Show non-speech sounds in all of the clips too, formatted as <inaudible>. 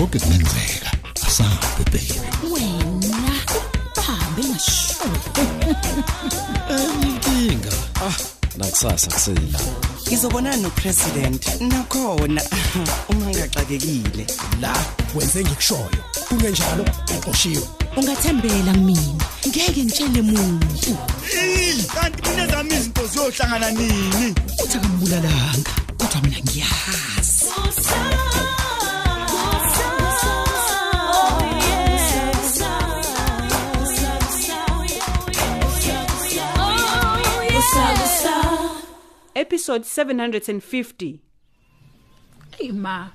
konke kungenzeka asabe baby wena hambe ngasho inkinga ah nakusasa kusela ngizobonana nopresident. Nakhona. Uma ngigaxakekile la wenze ngikushoyo. Kungenjalo uqoshiwe. Ungathembela kumina ngeke ngitshele muntu. Kanti mina zami izinto ziyohlangana nini? Uthi akambulalanga kodwa mina ngiyazi. Episode 750 Hey ma,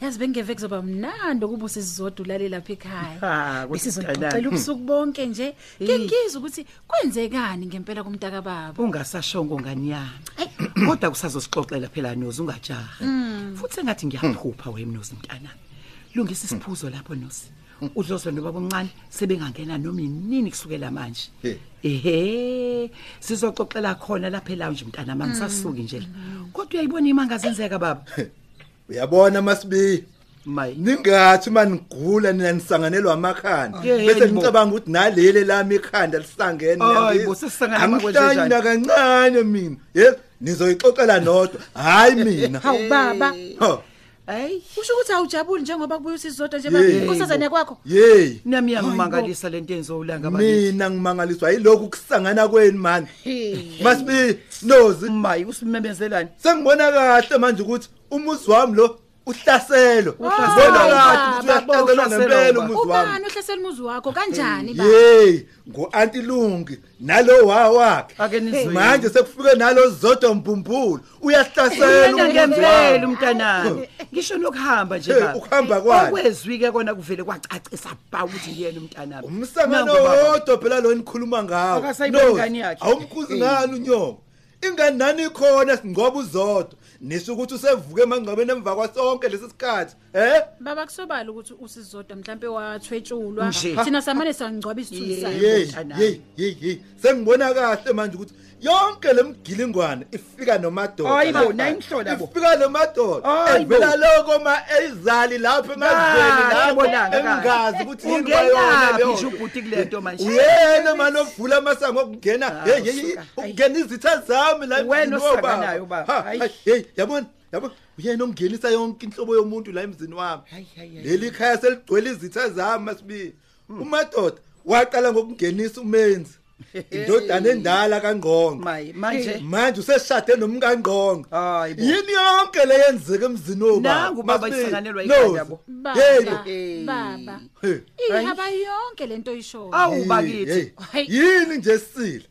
yazi bengeve kuzoba mnandi ukuba usizodwa ulale lapha ekhaya. Besizocela ubusuku bonke nje. Ke ngizwe ukuthi kwenzekani ngempela kumntaka baba. ungasashongo ngani yami kodwa kusazosixoxela phela nozi ungajaha. Futhi engathi ngiyaphupha wemnozi mntana lungisa isiphuzo lapho nosi udlozo nobaba omncane sebengangena noma inini kusukela manje. Ehe sizoxoxela khona lapha elounge mntana mangisasuki nje. Kodwa uyayibona imanga zenzeka baba? Uyabona masibi? Mayi. Ningathi manigula nina nisanganelwa amakhanda. Yeah, bese yeah, ngicabanga ukuthi naleli lami ikhanda lisangene Hayi, bo, sesisangane makwenze Angihlanya njani? kancane mina. Yes nizoyixoxela nodwa. Hayi <laughs> mina. Hawu baba, Ha, hayi kusho ukuthi awujabuli njengoba kubuya usizodwa nje Yeah. baba. Nkosazane kwakho. yey. Nami yangimangalisa lento enzowulanga bakithi mina ngimangaliswa. Yilokhu kusangana kweni mani masibi nozi. Mayi usimemezelani sengibona kahle manje ukuthi umuzi wami lo uhlaselo Uhlaselwa. ngibona kahle Baba, ukuthi uyahlaselwa uhlaselwa, ngempela baba. umuzi wami Ubani ohlasela umuzi wakho kanjani baba? hey ngo-anti lungi nalo wa wakhe ake nizwe manje sekufike nalo zodwa mbumbulo uyahlasela Yena umuzi ngempela wami. umntanami ngisho nokuhamba nje Hey, baba ukuhamba kwakhe. okwezwike kona kuvele kwacacisa ba ukuthi ngiyena umntanami umsangano Nangu baba. wodwa phela lo nikhuluma ngawo Akasayiboni No, ingane yakhe. awumkhuzi Hey. ngani unyoko ingane nani ikhona singcoba uzodwa nisho ukuthi usevuke emangcwabeni emva kwasonke lesi sikhathi eh? Baba kusobala ukuthi usizodwa mhlambe wathwetshulwa. Thina samane sangcwaba isithunzi sakhe. hey hey hey sengibona kahle manje ukuthi yonke lemgilingwane ifika nomadoda. Hayi bo, lapha. nayimhlola bo. ifika nomadoda. Evela lokho ma ezali lapha emazweni lapho engazi ukuthi yini ungenaphi leyo. ubhuti kulento manje. Uyena manje ovula amasango okungena? Ah, hey hey ukungena izitha zami la Wena emzini osaka wobaba. nayo, baba. Hey. Yabona yabona uyena omngenisa yonke inhlobo yomuntu la emzini wami. Hayi, hayi, hayi. leli khaya seligcwele izitha zami masibi umadoda waqala ngokungenisa umenzi <laughs> indodana endala kangqongo manje? Manje useshade nomkangqongo yini yonke leyenzeka emzini wobaba? Nangu baba isanganelwa no. ikhanda bo. Baba. Ihaba yonke lento ishoyo. awu Hey, bakithi. hey. Hey. yini nje sile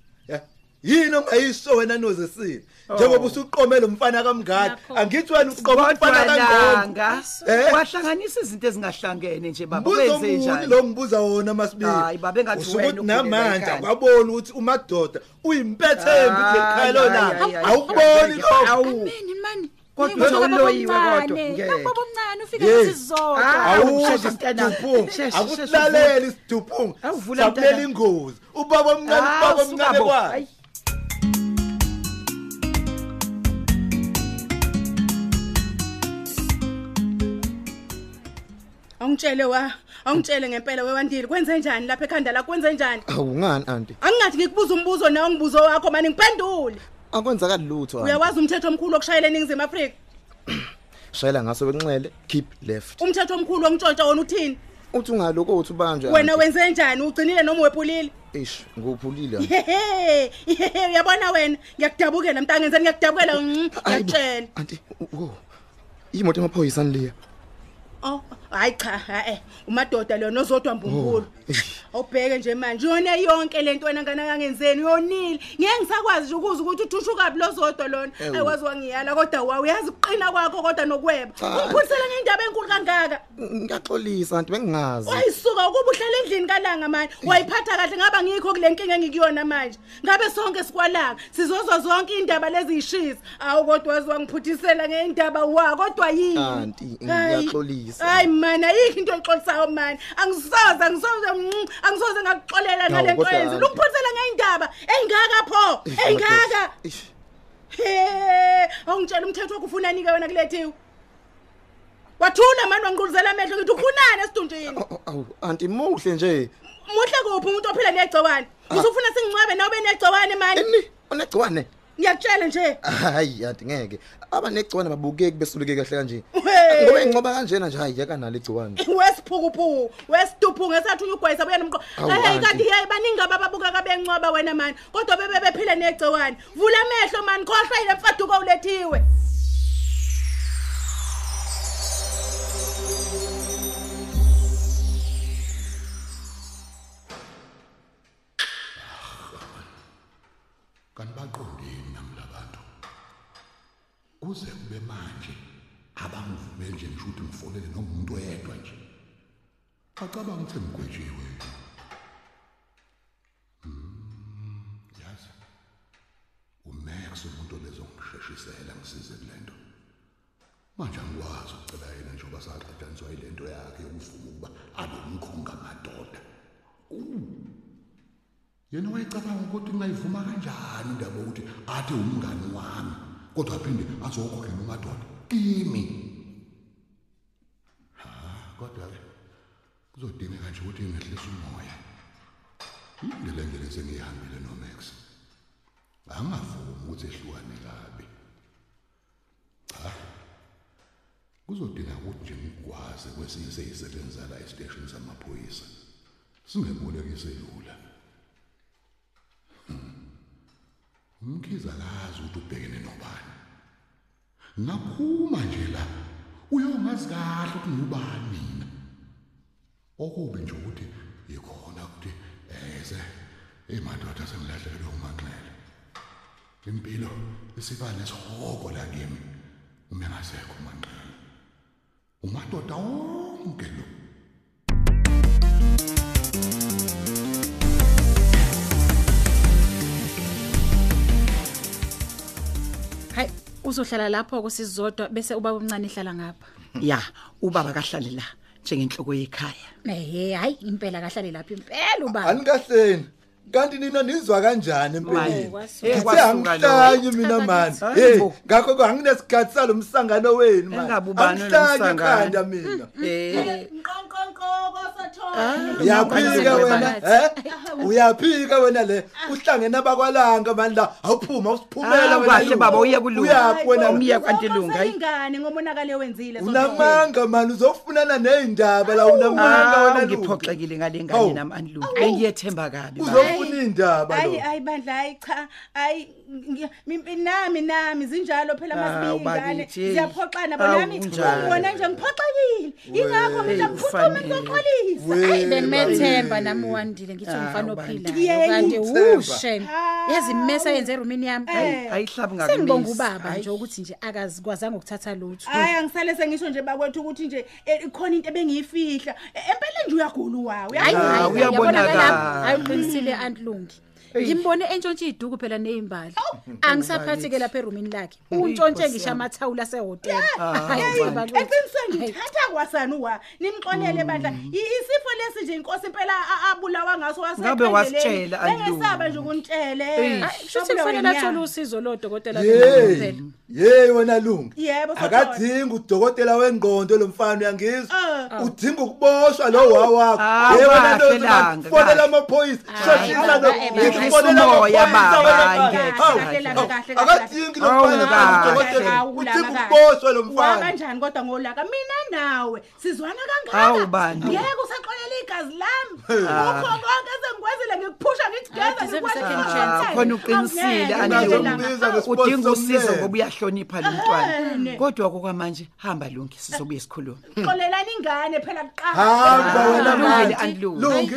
yini ongayisho wena noze sile njengoba usuqome lo mfana kamngadi Nakho. angithi wena uqome umfana kodwa kangqongo langa Eh? wahlanganisa izinto ezingahlangene nje baba Buzo wenze muni njani lo ngibuza wona masibili Hayi, babe engathi Usho wena ukuthi ukhulela namanje ekhaya. akwabona ukuthi umadoda uyimpethembi kule khaya lo Hayi, la hayi, hayi. awuboni lokho Awu. Ameni mani. Kodwa Hey, baba uloyiwe omncane. kodwa, ngeke. Baba omncane ufike Hey. nesizodwa. Ah, awuzi sheshe mntanami. isiduphungu Sheshe, sheshe, akusilaleli isiduphungu Awuvula sabulela mntanami. ingozi ubaba omncane Ah, ubaba suka omncane bo. Awungitshele wa, awungitshele ngempela wewandile kwenze njani lapha ekhanda la kwenze njani? awungani anti Angingathi ngikubuza umbuzo nawe ngibuzo wakho manje ngiphendule. akwenzakali lutho anti. Uyawazi umthetho omkhulu wokushayela eNingizimu Afrika? shayela ngaso benxele keep left Umthetho omkhulu wongitshontsha wona uthini? uthi ungaloko uthi banjwe Wena wenze njani? Ugcinile noma wephulile? ish nguphulile anti. Hehe, hehe, uyabona wena, ngiyakudabukela mntangeni, ngiyakudabukela, mm, Hayi bo, ngiyakutshela. anti wo imoto emaphoyisa nileya Oh, hayi cha, eh, umadoda lo nozodwa mbumbulu. Oh, eish. Awubheke nje manje yona yonke lento wena ngana kangenzeni yonile. Ngeke ngisakwazi nje ukuza ukuthi uthusha kabi lozodwa lona. Ewu. Ayikwazi wangiyala kodwa wa uyazi uqina kwakho kodwa nokweba. Cha. Ungiphulisela ngendaba enkulu kangaka. ngiyaxolisa anti bengingazi Wayisuka ukuba uhlala endlini kalanga manje. Wayiphatha kahle ngaba ngikho kule nkinga engikuyona manje. Ngabe sonke sikwalanga sizozwa zonke indaba lezi ishisa. Awu kodwa wazi wangiphuthisela ngendaba wa kodwa yini? Aunty, Hayi. ngiyaxolisa. Hayi man ayikho into exolisayo man. Angisoze angisoze mm, angisoze ngakuxolela ngale Hawu, nto kodwa, yenzi. aunty. Lungiphulisela ngeindaba engaka pho. Eish, Engaka. ish He, awungitshela umthetho wokufunani ke wena kulethiwe. wathula mani wangiquluzela amehlo ngithi ufunani esidunjini Awu, awu anti muhle nje muhle kuphi umuntu ophila negciwane usufuna singcwabe nawe benegciwane mani eni onegciwane ngiyakutshela nje. Hayi anti ngeke. Abanegciwane babukeki besuleke kahle kanje. Hey. ngoba ingcoba kanjena nje hayi yaka nalo igciwane. Wesiphukuphuku wesituphu ngesathunya ugwayisa buya nomqo Awu, hayi aunty. kanti yayi baningi abababuka kabencwaba wena mani. Kodwa bebe bephile negciwane. Vula amehlo mani khohlwa ile mfaduko ulethiwe? Kanti baqondeni nami labantu kuze kube manje abangivumeli nje ngisho ukuthi ngifonele noma umuntu oyedwa nje. Bacabanga ukuthi ngigwetshiwe. Hmm, yazi umax umuntu obezongisheshisela ngisize kule nto manje angikwazi ukucela yena njengoba saqedaniswa yile nto yakhe yokuvuma ukuba abe umkhonga madoda yena wayecabanga ukuthi ngayivuma kanjani indaba yokuthi athi umngani wami kodwa aphinde azokhokhela umadoda kimi. Ha kodwa-ke kuzodingeka nje ukuthi ngehlisa umoya. Indlela ndlela esengiyihambile nomax. Angavumi ukuthi ehlukane kabi. Cha kuzodinga ukuthi nje ngikwazi kwesinye seyisebenza la esiteshini samaphoyisa. Singebolekise lula. Umkhiza kazi ukuthi ubhekene nobani. Ngaphuma nje la uyongazi kahle ukuthi ngubani mina. Okubi nje ukuthi ikhona ukuthi eze emadoda sengilahlekelwe umanxele impilo isiba nesihoko la kimi uma engasekho umanxele. Umadoda wonke lo. Uzohlala lapho kusizodwa bese ubaba omncane ehlala ngapha. Ya ubaba kahlali la njengenhloko yekhaya. Ehe hayi impela kahlale lapha impela ubaba. Anikahleni. Kanti nina nizwa kanjani empeleni? Angihlanyi mina mani hey ngakho ke anginesikhathi salo msangano wenu mani msangano? ekhanda mina. <laughs> Eh. Uyaphika wena eh? Uyaphika wena le. Uhlangene abakwalanga mani la. Awuphuma usiphumela Ah, wena kahle baba, uye kulunga. uyaphi wena Umiya kwantilunga, hayi. ingane ngomonakalo wenzile unamanga mani uzofunana nezindaba la unamanga Ah, wena ngiphoxekile ngale ngane nami anilungu bengiyethemba kabi baba. uzofuna indaba hayi lo hayi bandla hayi cha hayi ngi- mi- nami nami zinjalo phela Ah, masibingane ubakithi, hey. siyaphoxana Awu, bonami unjalo. ngibona nje ngiphoxekile ingakho mina Hey, ngiphuthuma ufanele. ngizoxolisa hayi bengimethemba nami uwandile ngithi ngifana ophilayo Yey, kanti uthemba. ushem yazi mmesa yenze erumini yami Eh. ayihlabi ngakumisa sengibonga ubaba nje ukuthi nje akazikwazanga ukuthatha lutho hayi angisale sengisho nje bakwethu ukuthi nje eh, ikhona into ebengiyifihla Eh, empeleni nje uyagula wawo hayi Ah, hayi, uyabonakala. uyabonakala. hayi uqinisile antlungi. Ngimbone entshontshe iduku phela nezimbali angisaphathi ke lapha erumini lakhe untshontshe ngisho amathawula asehotela Hayi, bakwethu. eqinisweni ngithatha kwasani uwa nimxolele bandla I- isifo lesi nje inkosi impela a- abulawa ngaso Ngabe wasitshela, Andlu. engesaba nje ukunitshele Hayi, kushuthi kufanele athole usizo lodokotela Hey, phela hey wena lunga. Yebo, Sothola. Akadingi udokotela wengqondo lo mfana uyangizwa. Ah. Udinga ukuboshwa lo wawakho. Ah, Hey wena kahle lo langa, fonela kahle. amaphoyisa. Hayi, Shashisa baba, lo. Eh, baba, Ngifonela umoya, amaphoyisa, baba, wena. ngeke, Hawu, kahle, hawu. kahle, kahle, Akadingi lo Awu, mfana kahle. udokotela. Hawu, Udinga langa, ukuboshwa lo wa mfana. kanjani kodwa ngolaka mina nawe sizwana kangaka Hawu, bani. ngeke usaxolela igazi lami ukho konke esengikwenzile ngikuphusha ngithi geza Hayi, deserve ngikwazi second ukuthi chance. Ah, khona uqinisile Angeke, anilungu Ngizombiza ngesiposi udinga usizo somlele. ngoba uyahlonipha lo mntwana Ehene. kodwa kokwamanje hamba lungi sizobuye sikhuluma xolelani ingane phela kuqala Hamba wena Kulungile, manje. Andlu. Lungi.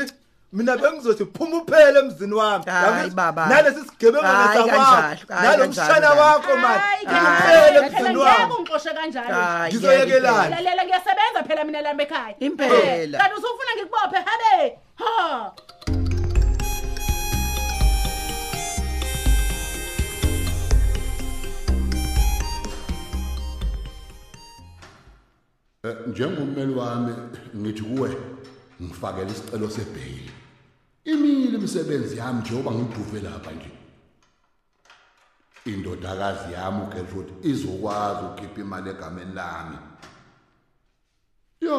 Mina bengizothi phuma uphele emzini wami. Hayi, Yakithi, baba. Nalesi sigebenga Hayi, ngesakwakho. kanjalo, hayi, Nalomshana kanjalo, wakho manje. Hayi, Phuma ngeke, uphele phela emzini ngeke wami. ungixoshe kanjalo Hayi, Ngizoyekelana. ngeke lalela ngiyasebenza phela mina lami ekhaya Impela. Eh, kanti usufuna ngikubophe habe ha Eh, njengommeli wami ngithi kuwe ngifakela isicelo sebhayili imile imisebenzi yami njengoba ngiduve lapha nje. Indodakazi yami uGertrude izokwazi ukukhipha imali egameni lami. Ya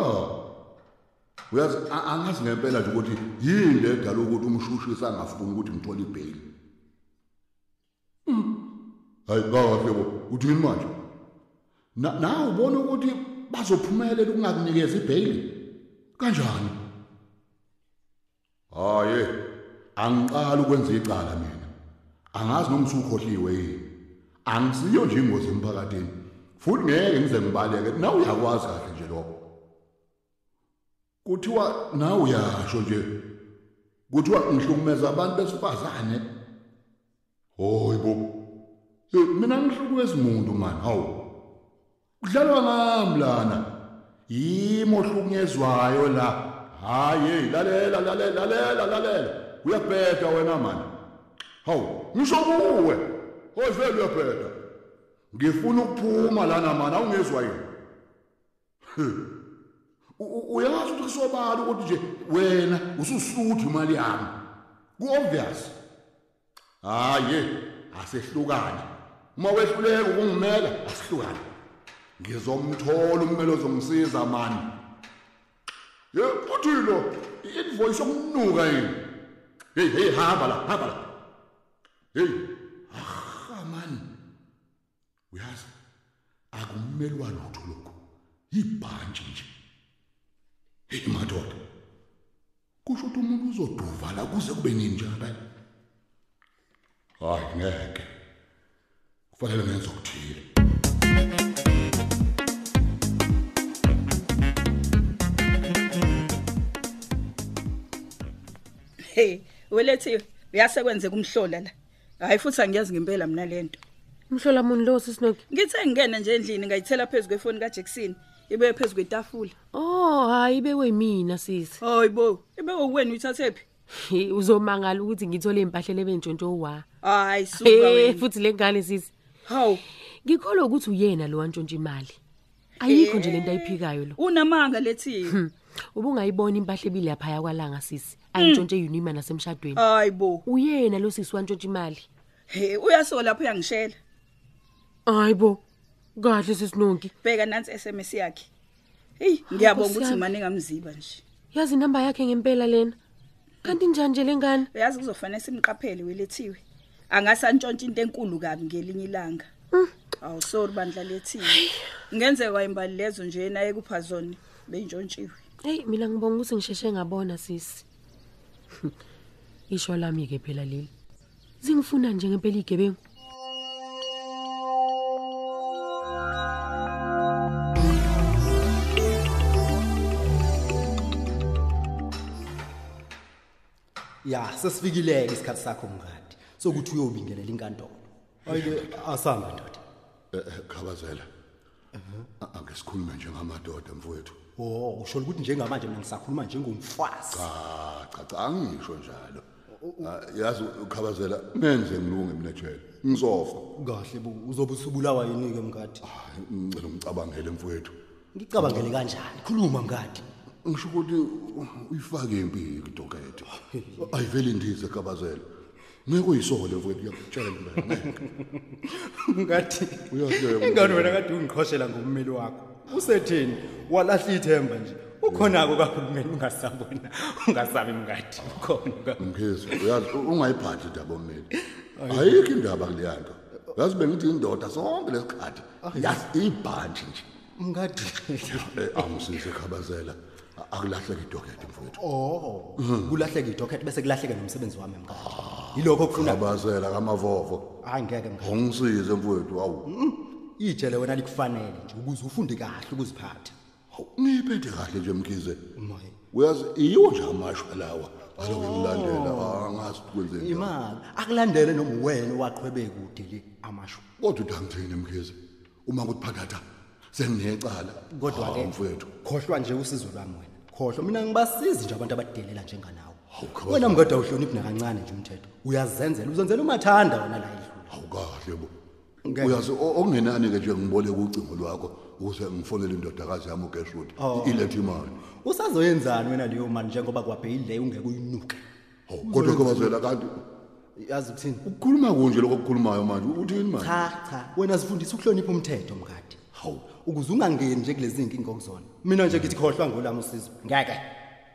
uyazi angazi ngempela nje ukuthi yini le edala ukuthi umshushisi angafuni ukuthi ngithole ibheli hayi kahle bo uthi yini manje? Na na ubona ukuthi bazophumelela ukungakunikeza ibheli kanjani? Hayi angiqala ukwenza icala mina. Angazi noma usukhohliwe yini. Angisiyo nje ingozi emphakathini futhi ngeke ngize ngibaleke. Nawe uyakwazi kahle nje lokho. Kuthiwa nawe uyasho nje kuthiwa ngihlukumeza abantu besifazane. Hoyibo Eh, mina ngihlukumeza umuntu man hawu kudlalwa ngami lana. Yimo ohlukunyezwayo la. Hayi lalela lalela lalela lalela. Uyabheda wena man hawu ngisho kuwe. Oyivele uyabheda ngifuna ukuphuma lana man awungezwa yini uyazi ukuthi kusobala ukuthi nje wena ususuthu imali yami. Ku-obvious. Hayi asehlukane. Uma wehluleka ukungimela asihlukane. Ngizomthola ummeli ozongisiza mani? Ye futhi lo invoice yokunuka yini? Hey hey hamba la hamba la hey ah man. Uyazi akummelwa lutho lokho ibhantshi nje. Hey madoda kusho ukuthi umuntu uzoduva la kuze kube nini njalo hayi ngeke. Kufanele ngenze okuthile. Hey welethiwe uyasekwenzeka umhlola la? Hayi futhi angiyazi ngempela mina lento umhlola muni lo sisinoki ngithe ngingena nje endlini ngayithela phezu kwefoni kaJackson ibe phezu kwetafula. Oh hayi bekwe yimina sisi hayibo ibe uwena uyithathephi Hi, uzomangala ukuthi ngithole impahla lebentshontsho wa hayi suka wena. futhi lengane sisi hawu. Ngikholwa ukuthi uyena lo wantshontsha imali. Ayikho nje lento ayiphikayo lo. Unamanga lethiwe Hmm, ubungayibona impahla ebile lapha kwalanga sisi ayintshontshe eyunima nasemshadweni. Hayibo uyena lo sisi wantshontsha imali? He uyasola lapho uyangishela. Hayibo kahle sisinonki bheka nansi SMS yakhe. Hey ngiyabonga Nkosi ukuthi yami. manje ngamziba nje. Yazi inamba yakhe ngempela lena. Kanti njani nje lengane uyazi kuzofanele simqaphele welethiwe. Angasantshontsha into enkulu kabi ngelinye ilanga. Awu sorry bandla lethiwe ngenzeka imbali lezo nje naye kuphazone beyintshontshiwe. Hey mina ngibonga ukuthi ngisheshe ngabona sisi <laughs> isho lami ke phela leli. Zingifuna nje ngempela igebengu. Ya sesifikileke isikhathi sakho mngadi. Sokuthi uyobingelela inkantolo. Ayike asamba ndoda. Eh, eh, khabazela. A- angesikhulume njengamadoda mfowethu. Oh usho ukuthi njengamanje mina ngisakhuluma njengomfazi. Cha cha cha angisho njalo. Ah, yazi ukhabazela menze ngilunge mina jela ngizofa. Kahle bo uzobe usubulawa yini ke mngadi ngicela umcabangele mfowethu. Ngicabangele kanjani? Khuluma mngadi. Ngisho ukuthi uyifake impilo idokethe ayiveli indize kabazela ngeke uyisole mfowethu ngiyakutshela mina mngadi Uyahleka. ingane wena kade ungiqhoshela ngommeli wakho? Usetheni walahla ithemba nje. Ukhonako kahulumeni ungasabona ungasabi mngadi ukhona mkhizi uyazi ungayiphathi indaba omeli ayikho indaba kuleya nto. Yazi bengithi indoda sonke lesikhathi yazi ibhantshi nje. Mngadi. Eh, angisize khabazela. Akulahleka idokethe mfowethu. Oh kulahleka idocket bese kulahleka nomsebenzi wami mngadi. Yilokho okufuna khabazela kamavovo. Hayi ngeke mngadi. Ungisize mfowethu awu. Ijele wena likufanele nje ukuze ufunde kahle ukuziphatha. Ngiphethe kahle nje mkhize. Maye. uyazi yiwo nje amashwa lawa aloku ngilalela angazi ukwenze njani imali. Akulandele noma wena owaqhwebe kude le amasho. Kodwa uthi angithini mkhize? Uma kuthi phakatha senginecala. Kodwa Hawu, ke mfowethu khohlwa nje usizo lwami wena. Khohlwa. Mina ngibasizi nje abantu abadelela njenganawe. Khabazela. wena mngada uhloniphi nakancane nje umthetho. Uyazenzela uzenzela umathanda wona la idlula awu kahle bo. Ngeke. Uyazi o- okungenani ke nje ngiboleka ucingo lwakho ukuze ngifonele indodakazi yami uGertrude Oh. ilethe imali usazoyenzani wena leyo mali njengoba kwabheyile ungeke uyinuke? Hawu, kodwa khabazela kanti yazi ukuthini? Ukukhuluma kunje lokho okukhulumayo manje uthini manje? Cha cha. Wena sifundisa ukuhlonipha umthetho mngadi. Hawu. Ukuze ungangeni nje kulezi inkinga okuzona mina nje ngithi khohlwa ngolami usizo. Ngeke.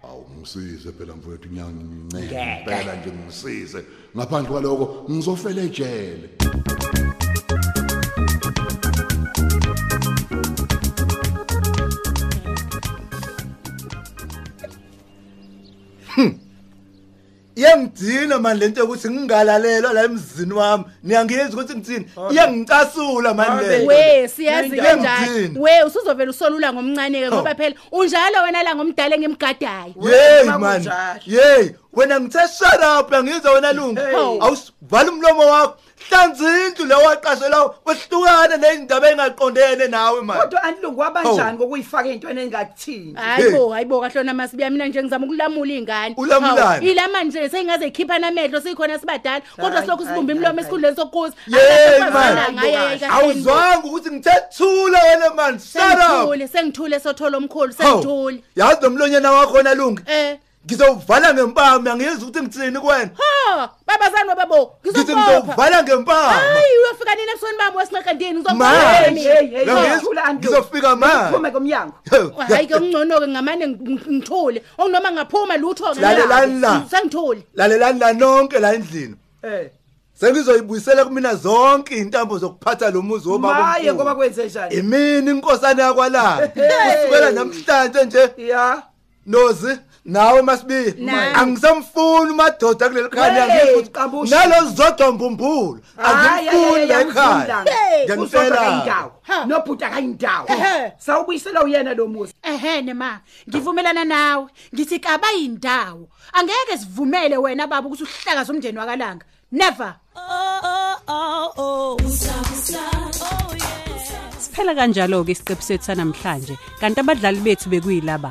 Awu ngisize phela mfowethu ngiyancela Ngeke. phela nje ngisize ngaphandle kwaloko ngizofela ejele. Iyangidina manje lento yokuthi ngingalalelwa la emzini wami. Niyangizwa ukuthi ngithini? Iyangicasula manje le we siyazi kanjani Iyangidina. we usuzovela usolula ngomncane ke ngoba phela unjalo wena la ngomdala engimgadayo. Yeyi mani yeyi wena ngithe shut up yangizwa wena lungu. Hey. awusivala umlomo wakho. Hlanza indlu le waqashela wehlukane nezindaba engaqondene nawe mani kodwa antilungu wabanjani kokuyifaka ey'ntweni engakuthini hayibo hayibo kahlona masibiya mina nje ngizama ukulamula iy'ngane. Ulamulani? Hawu, ilama nje seyingaze yikhipha namehlo sikhona sibadala. Kodwa Hayi, silokhu hayi, sibumba imlomo hayi, esikhundleni sokukuza yeyi mani awuzwanga ukuthi ngithe thula wena mani shut up. Sengithule sengithule sothola omkhulu sengithule. Yazi nomlonyana wakhona lungu. Eh. Ngizowuvala ngempama angiyizwa ukuthi ngithini kuwena ha babazani wababo ngithi ngizokupha ngizowuvala ngempama. Hayi uyofika nini ebusweni bami wesinqaqandini Manje, ngiyangizwa- ngizofika manje. uphume komnyango. Hayi ke ungcono-ke ngamane ng- ngithule okunoma ngaphuma lutho-ke. Lalelani la. sengithule lalelani la nonke la endlini. Eh. sengizoyibuyisela kumina zonke iy'ntambo zokuphatha lo muzi wobaba maye omkhulu. ngoba kwenze njani? Imini inkosana yakwalanga Hey. kusukela namhlanje nje. Ya. Nozi. Nawe masibiya Nani? angisamfuni madoda kuleli khaya Hey, ngiyakuthi Qabusha. nalo zodwa mbumbulu angimfuni la ekhaya ngiyanifela nobhuta kayindawo Ehe. sawubuyisela uyena lo muzi. Ehene ma ngivumelana nawe. Ngithi kaba yindawo. Angeke sivumele wena baba ukuthi uhlakaze umndeni wakalanga. Never. Siphela kanjalo ke isiqephu sethu sanamhlanje. Kanti abadlali bethu bekuyilaba.